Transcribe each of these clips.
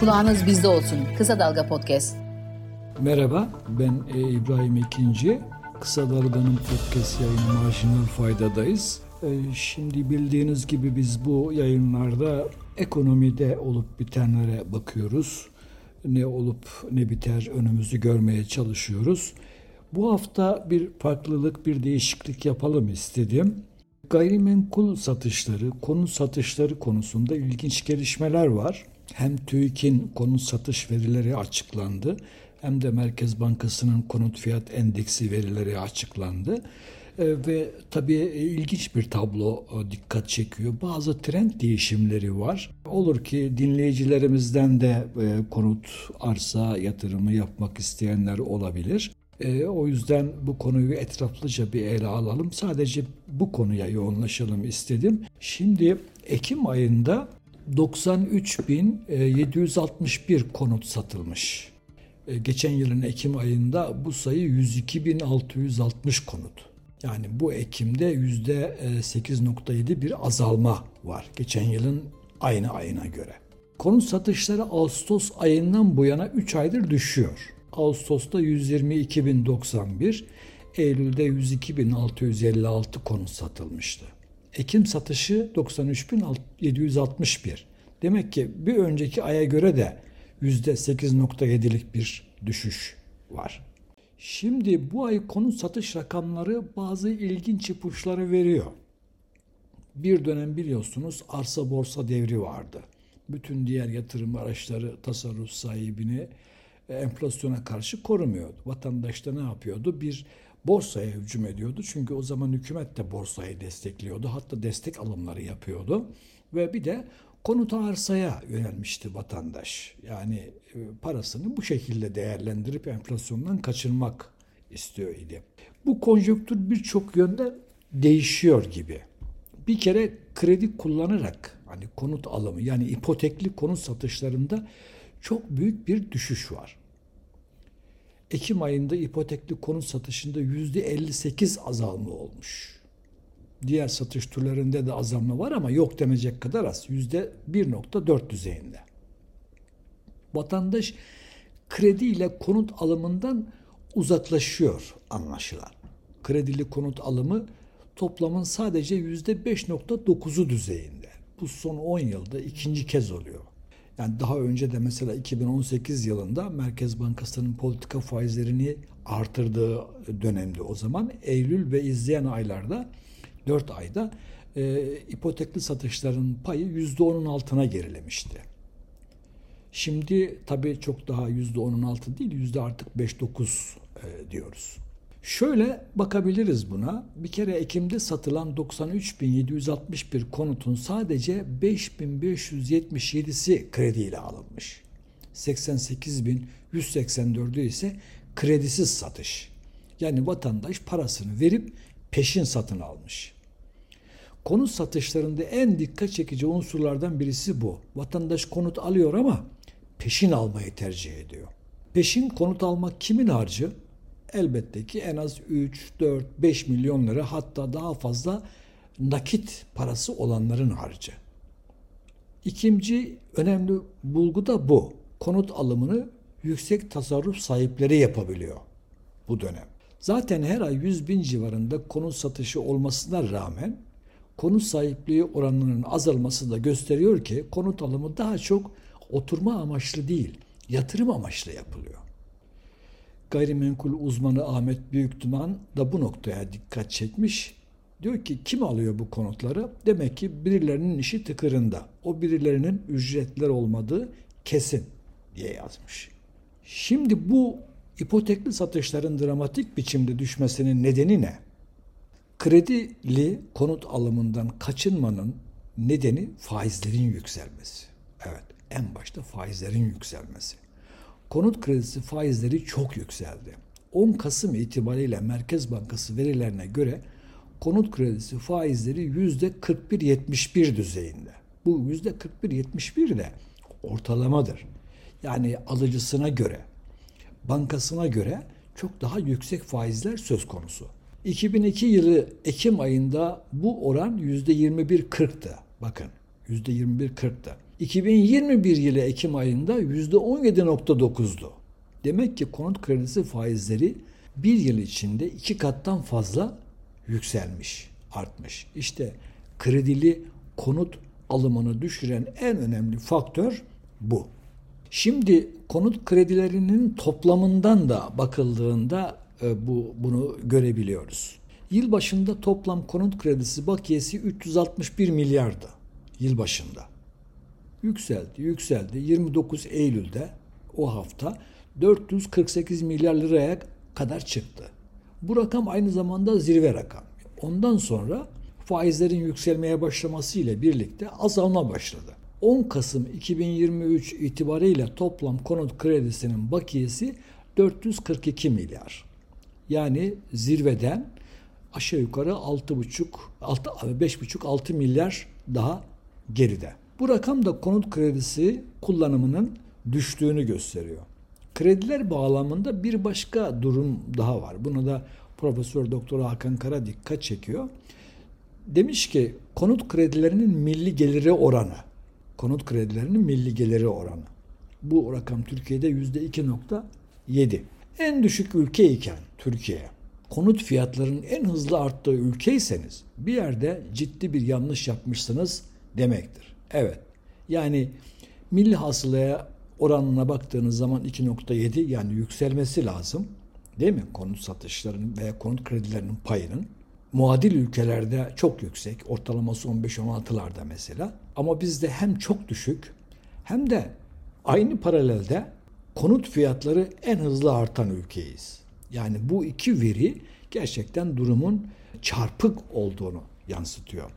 Kulağınız bizde olsun. Kısa Dalga Podcast. Merhaba, ben e, İbrahim İkinci. Kısa Dalga'nın podcast yayını Marjinal Fayda'dayız. E, şimdi bildiğiniz gibi biz bu yayınlarda ekonomide olup bitenlere bakıyoruz. Ne olup ne biter önümüzü görmeye çalışıyoruz. Bu hafta bir farklılık, bir değişiklik yapalım istedim. Gayrimenkul satışları, konut satışları konusunda ilginç gelişmeler var. Hem TÜİK'in konut satış verileri açıklandı hem de Merkez Bankası'nın konut fiyat endeksi verileri açıklandı. E, ve tabii ilginç bir tablo e, dikkat çekiyor. Bazı trend değişimleri var. Olur ki dinleyicilerimizden de e, konut arsa yatırımı yapmak isteyenler olabilir. E, o yüzden bu konuyu etraflıca bir ele alalım. Sadece bu konuya yoğunlaşalım istedim. Şimdi Ekim ayında 93.761 konut satılmış. E, geçen yılın Ekim ayında bu sayı 102.660 konut. Yani bu Ekim'de %8.7 bir azalma var geçen yılın aynı ayına göre. Konut satışları Ağustos ayından bu yana 3 aydır düşüyor. Ağustos'ta 122.091, Eylül'de 102.656 konut satılmıştı. Ekim satışı 93.761. Demek ki bir önceki aya göre de %8.7'lik bir düşüş var. Şimdi bu ay konut satış rakamları bazı ilginç ipuçları veriyor. Bir dönem biliyorsunuz arsa borsa devri vardı. Bütün diğer yatırım araçları tasarruf sahibini enflasyona karşı korumuyordu. Vatandaş da ne yapıyordu? Bir borsaya hücum ediyordu. Çünkü o zaman hükümet de borsayı destekliyordu. Hatta destek alımları yapıyordu. Ve bir de konut arsaya yönelmişti vatandaş. Yani e, parasını bu şekilde değerlendirip enflasyondan kaçırmak istiyor idi. Bu konjonktür birçok yönde değişiyor gibi. Bir kere kredi kullanarak hani konut alımı yani ipotekli konut satışlarında çok büyük bir düşüş var. Ekim ayında ipotekli konut satışında %58 azalma olmuş. Diğer satış türlerinde de azalma var ama yok denecek kadar az. %1.4 düzeyinde. Vatandaş kredi ile konut alımından uzaklaşıyor anlaşılan. Kredili konut alımı toplamın sadece %5.9'u düzeyinde. Bu son 10 yılda ikinci kez oluyor. Yani daha önce de mesela 2018 yılında Merkez Bankası'nın politika faizlerini artırdığı dönemde o zaman Eylül ve izleyen aylarda 4 ayda e, ipotekli satışların payı %10'un altına gerilemişti. Şimdi tabii çok daha %10'un altı değil, yüzde artık 5-9 e, diyoruz. Şöyle bakabiliriz buna. Bir kere Ekim'de satılan 93.761 konutun sadece 5.577'si krediyle alınmış. 88.184'ü ise kredisiz satış. Yani vatandaş parasını verip peşin satın almış. Konut satışlarında en dikkat çekici unsurlardan birisi bu. Vatandaş konut alıyor ama peşin almayı tercih ediyor. Peşin konut almak kimin harcı? Elbette ki en az 3, 4, 5 milyon lira hatta daha fazla nakit parası olanların harcı. İkinci önemli bulgu da bu. Konut alımını yüksek tasarruf sahipleri yapabiliyor bu dönem. Zaten her ay 100 bin civarında konut satışı olmasına rağmen konut sahipliği oranının azalması da gösteriyor ki konut alımı daha çok oturma amaçlı değil, yatırım amaçlı yapılıyor. Gayrimenkul uzmanı Ahmet Büyükduman da bu noktaya dikkat çekmiş. Diyor ki kim alıyor bu konutları? Demek ki birilerinin işi tıkırında. O birilerinin ücretler olmadığı kesin diye yazmış. Şimdi bu ipotekli satışların dramatik biçimde düşmesinin nedeni ne? Kredili konut alımından kaçınmanın nedeni faizlerin yükselmesi. Evet, en başta faizlerin yükselmesi. Konut kredisi faizleri çok yükseldi. 10 Kasım itibariyle Merkez Bankası verilerine göre konut kredisi faizleri %41-71 düzeyinde. Bu %41-71 de ortalamadır. Yani alıcısına göre, bankasına göre çok daha yüksek faizler söz konusu. 2002 yılı Ekim ayında bu oran %21-40'tı. Bakın %21-40'tı. 2021 yılı Ekim ayında %17.9'du. Demek ki konut kredisi faizleri bir yıl içinde iki kattan fazla yükselmiş, artmış. İşte kredili konut alımını düşüren en önemli faktör bu. Şimdi konut kredilerinin toplamından da bakıldığında e, bu bunu görebiliyoruz. Yıl başında toplam konut kredisi bakiyesi 361 milyardı yıl başında. Yükseldi, yükseldi. 29 Eylül'de o hafta 448 milyar liraya kadar çıktı. Bu rakam aynı zamanda zirve rakam. Ondan sonra faizlerin yükselmeye başlaması ile birlikte azalma başladı. 10 Kasım 2023 itibariyle toplam konut kredisinin bakiyesi 442 milyar. Yani zirveden aşağı yukarı 6,5 5,5-6 milyar daha geride. Bu rakam da konut kredisi kullanımının düştüğünü gösteriyor. Krediler bağlamında bir başka durum daha var. Bunu da Profesör Doktor Hakan Kara dikkat çekiyor. Demiş ki konut kredilerinin milli geliri oranı. Konut kredilerinin milli geliri oranı. Bu rakam Türkiye'de yüzde 2.7. En düşük ülke iken Türkiye konut fiyatlarının en hızlı arttığı ülkeyseniz bir yerde ciddi bir yanlış yapmışsınız demektir. Evet. Yani milli hasılaya oranına baktığınız zaman 2.7 yani yükselmesi lazım. Değil mi? Konut satışlarının veya konut kredilerinin payının muadil ülkelerde çok yüksek. Ortalaması 15-16'larda mesela. Ama bizde hem çok düşük hem de aynı paralelde konut fiyatları en hızlı artan ülkeyiz. Yani bu iki veri gerçekten durumun çarpık olduğunu yansıtıyor.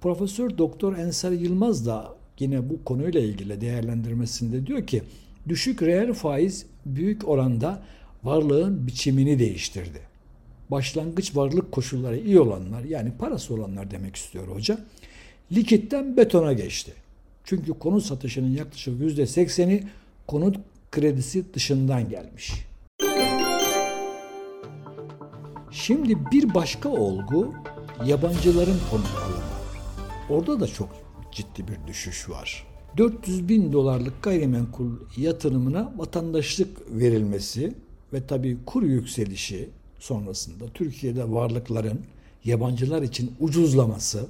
Profesör Doktor Ensar Yılmaz da yine bu konuyla ilgili değerlendirmesinde diyor ki düşük reel faiz büyük oranda varlığın biçimini değiştirdi. Başlangıç varlık koşulları iyi olanlar yani parası olanlar demek istiyor hoca. Likitten betona geçti. Çünkü konut satışının yaklaşık %80'i konut kredisi dışından gelmiş. Şimdi bir başka olgu yabancıların konut alımı. Orada da çok ciddi bir düşüş var. 400 bin dolarlık gayrimenkul yatırımına vatandaşlık verilmesi ve tabii kur yükselişi sonrasında Türkiye'de varlıkların yabancılar için ucuzlaması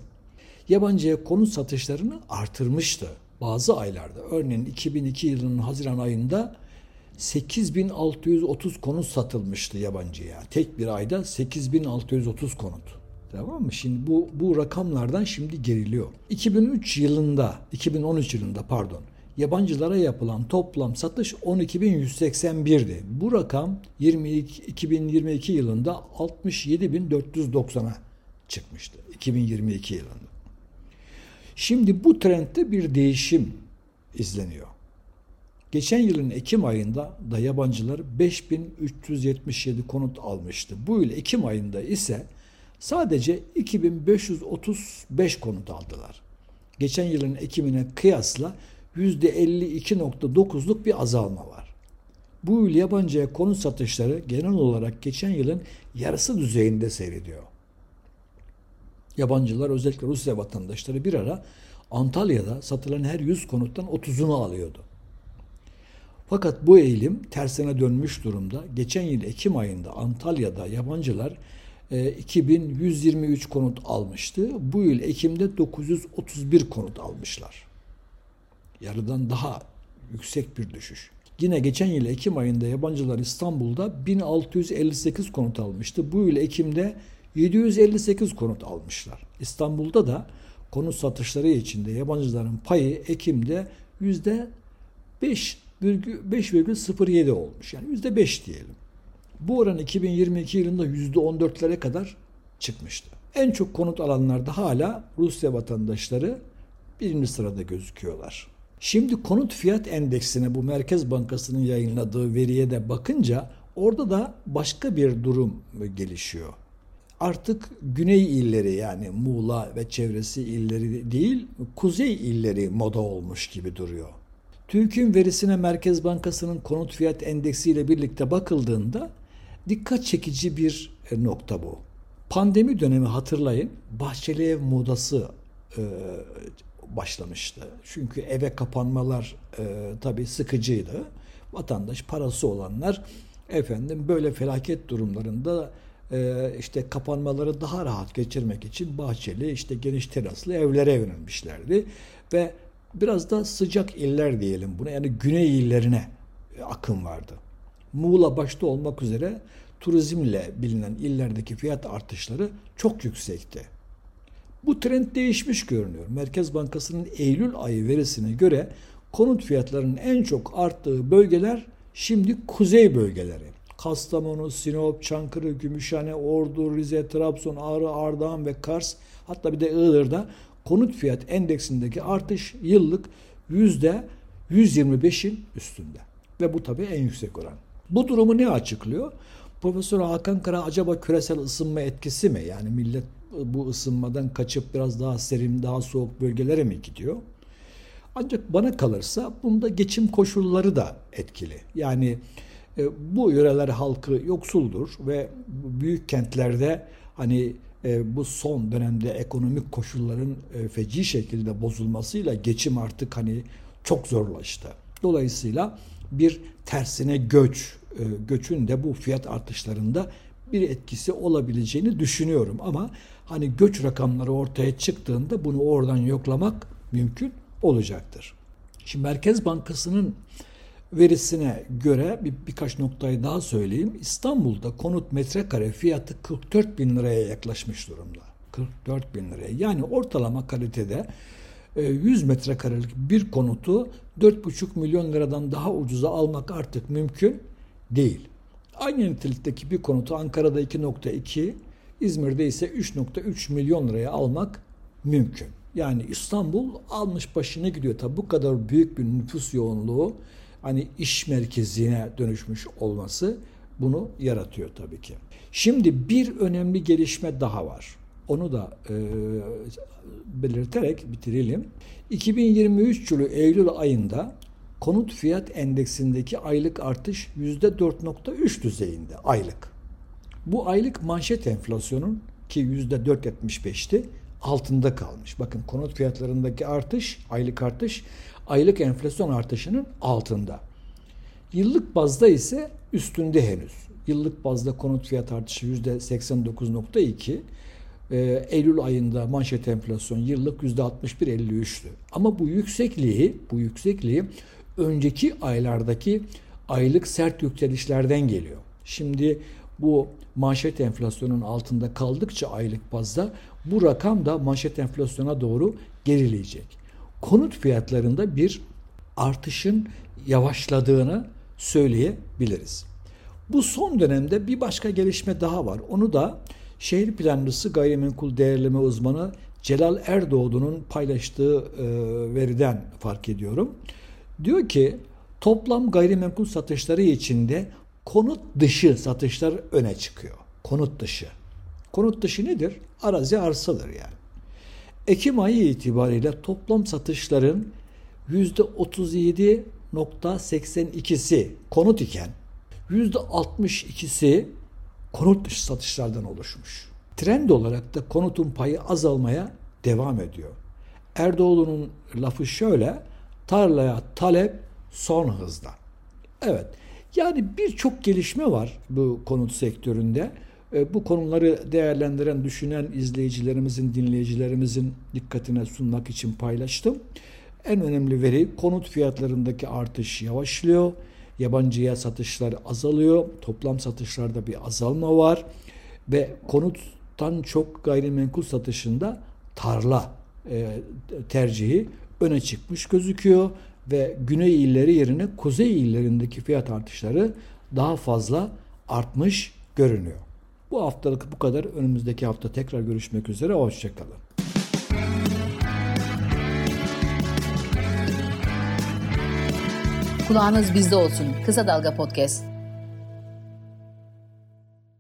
yabancıya konut satışlarını artırmıştı. Bazı aylarda örneğin 2002 yılının Haziran ayında 8630 konut satılmıştı yabancıya. Tek bir ayda 8630 konut. Tamam mı? Şimdi bu bu rakamlardan şimdi geriliyor. 2003 yılında, 2013 yılında pardon, yabancılara yapılan toplam satış 12.181'di. Bu rakam 22, 2022 yılında 67.490'a çıkmıştı. 2022 yılında. Şimdi bu trendde bir değişim izleniyor. Geçen yılın Ekim ayında da yabancılar 5377 konut almıştı. Bu yıl Ekim ayında ise sadece 2535 konut aldılar. Geçen yılın Ekim'ine kıyasla %52.9'luk bir azalma var. Bu yıl yabancıya konut satışları genel olarak geçen yılın yarısı düzeyinde seyrediyor. Yabancılar özellikle Rusya vatandaşları bir ara Antalya'da satılan her 100 konuttan 30'unu alıyordu. Fakat bu eğilim tersine dönmüş durumda. Geçen yıl Ekim ayında Antalya'da yabancılar 2123 e, konut almıştı. Bu yıl Ekim'de 931 konut almışlar. Yarıdan daha yüksek bir düşüş. Yine geçen yıl Ekim ayında yabancılar İstanbul'da 1658 konut almıştı. Bu yıl Ekim'de 758 konut almışlar. İstanbul'da da konut satışları içinde yabancıların payı Ekim'de yüzde 5,07 olmuş. Yani yüzde 5 diyelim. Bu oran 2022 yılında %14'lere kadar çıkmıştı. En çok konut alanlarda hala Rusya vatandaşları birinci sırada gözüküyorlar. Şimdi konut fiyat endeksine bu Merkez Bankası'nın yayınladığı veriye de bakınca orada da başka bir durum gelişiyor. Artık güney illeri yani Muğla ve çevresi illeri değil, kuzey illeri moda olmuş gibi duruyor. TÜİK'in verisine Merkez Bankası'nın konut fiyat endeksiyle birlikte bakıldığında Dikkat çekici bir e, nokta bu. Pandemi dönemi hatırlayın. Bahçeli ev modası e, başlamıştı. Çünkü eve kapanmalar e, tabii sıkıcıydı. Vatandaş parası olanlar efendim böyle felaket durumlarında e, işte kapanmaları daha rahat geçirmek için bahçeli işte geniş teraslı evlere yönelmişlerdi ve biraz da sıcak iller diyelim buna yani güney illerine akım vardı. Muğla başta olmak üzere turizmle bilinen illerdeki fiyat artışları çok yüksekti. Bu trend değişmiş görünüyor. Merkez Bankası'nın Eylül ayı verisine göre konut fiyatlarının en çok arttığı bölgeler şimdi kuzey bölgeleri. Kastamonu, Sinop, Çankırı, Gümüşhane, Ordu, Rize, Trabzon, Ağrı, Ardahan ve Kars hatta bir de Iğdır'da konut fiyat endeksindeki artış yıllık yüzde 125'in üstünde. Ve bu tabii en yüksek oran. Bu durumu ne açıklıyor? Profesör Hakan Kara acaba küresel ısınma etkisi mi? Yani millet bu ısınmadan kaçıp biraz daha serin, daha soğuk bölgelere mi gidiyor? Ancak bana kalırsa bunda geçim koşulları da etkili. Yani e, bu yöreler halkı yoksuldur ve büyük kentlerde hani e, bu son dönemde ekonomik koşulların e, feci şekilde bozulmasıyla geçim artık hani çok zorlaştı. Dolayısıyla bir tersine göç, göçün de bu fiyat artışlarında bir etkisi olabileceğini düşünüyorum. Ama hani göç rakamları ortaya çıktığında bunu oradan yoklamak mümkün olacaktır. Şimdi Merkez Bankası'nın verisine göre bir, birkaç noktayı daha söyleyeyim. İstanbul'da konut metrekare fiyatı 44 bin liraya yaklaşmış durumda. 44 bin liraya. Yani ortalama kalitede 100 e, metrekarelik bir konutu 4,5 milyon liradan daha ucuza almak artık mümkün değil. Aynı nitelikteki bir konutu Ankara'da 2.2, İzmir'de ise 3.3 milyon liraya almak mümkün. Yani İstanbul almış başına gidiyor. Tabi bu kadar büyük bir nüfus yoğunluğu hani iş merkezine dönüşmüş olması bunu yaratıyor tabii ki. Şimdi bir önemli gelişme daha var. Onu da e, belirterek bitirelim. 2023 yılı Eylül ayında konut fiyat endeksindeki aylık artış %4.3 düzeyinde aylık. Bu aylık manşet enflasyonun ki %4.75'ti altında kalmış. Bakın konut fiyatlarındaki artış, aylık artış aylık enflasyon artışının altında. Yıllık bazda ise üstünde henüz. Yıllık bazda konut fiyat artışı %89.2. Ee, Eylül ayında manşet enflasyon yıllık %61.53'tü. Ama bu yüksekliği, bu yüksekliği önceki aylardaki aylık sert yükselişlerden geliyor. Şimdi bu manşet enflasyonun altında kaldıkça aylık bazda bu rakam da manşet enflasyona doğru gerileyecek. Konut fiyatlarında bir artışın yavaşladığını söyleyebiliriz. Bu son dönemde bir başka gelişme daha var. Onu da şehir planlısı gayrimenkul değerleme uzmanı Celal Erdoğdu'nun paylaştığı e, veriden fark ediyorum. Diyor ki toplam gayrimenkul satışları içinde konut dışı satışlar öne çıkıyor. Konut dışı. Konut dışı nedir? Arazi arsadır yani. Ekim ayı itibariyle toplam satışların %37.82'si konut iken %62'si konut dışı satışlardan oluşmuş. Trend olarak da konutun payı azalmaya devam ediyor. Erdoğan'ın lafı şöyle, tarlaya talep son hızda. Evet, yani birçok gelişme var bu konut sektöründe. E, bu konuları değerlendiren, düşünen izleyicilerimizin, dinleyicilerimizin dikkatine sunmak için paylaştım. En önemli veri konut fiyatlarındaki artış yavaşlıyor. Yabancıya satışlar azalıyor. Toplam satışlarda bir azalma var. Ve konuttan çok gayrimenkul satışında tarla e, tercihi öne çıkmış gözüküyor ve güney illeri yerine kuzey illerindeki fiyat artışları daha fazla artmış görünüyor. Bu haftalık bu kadar. Önümüzdeki hafta tekrar görüşmek üzere. Hoşçakalın. Kulağınız bizde olsun. Kısa Dalga Podcast.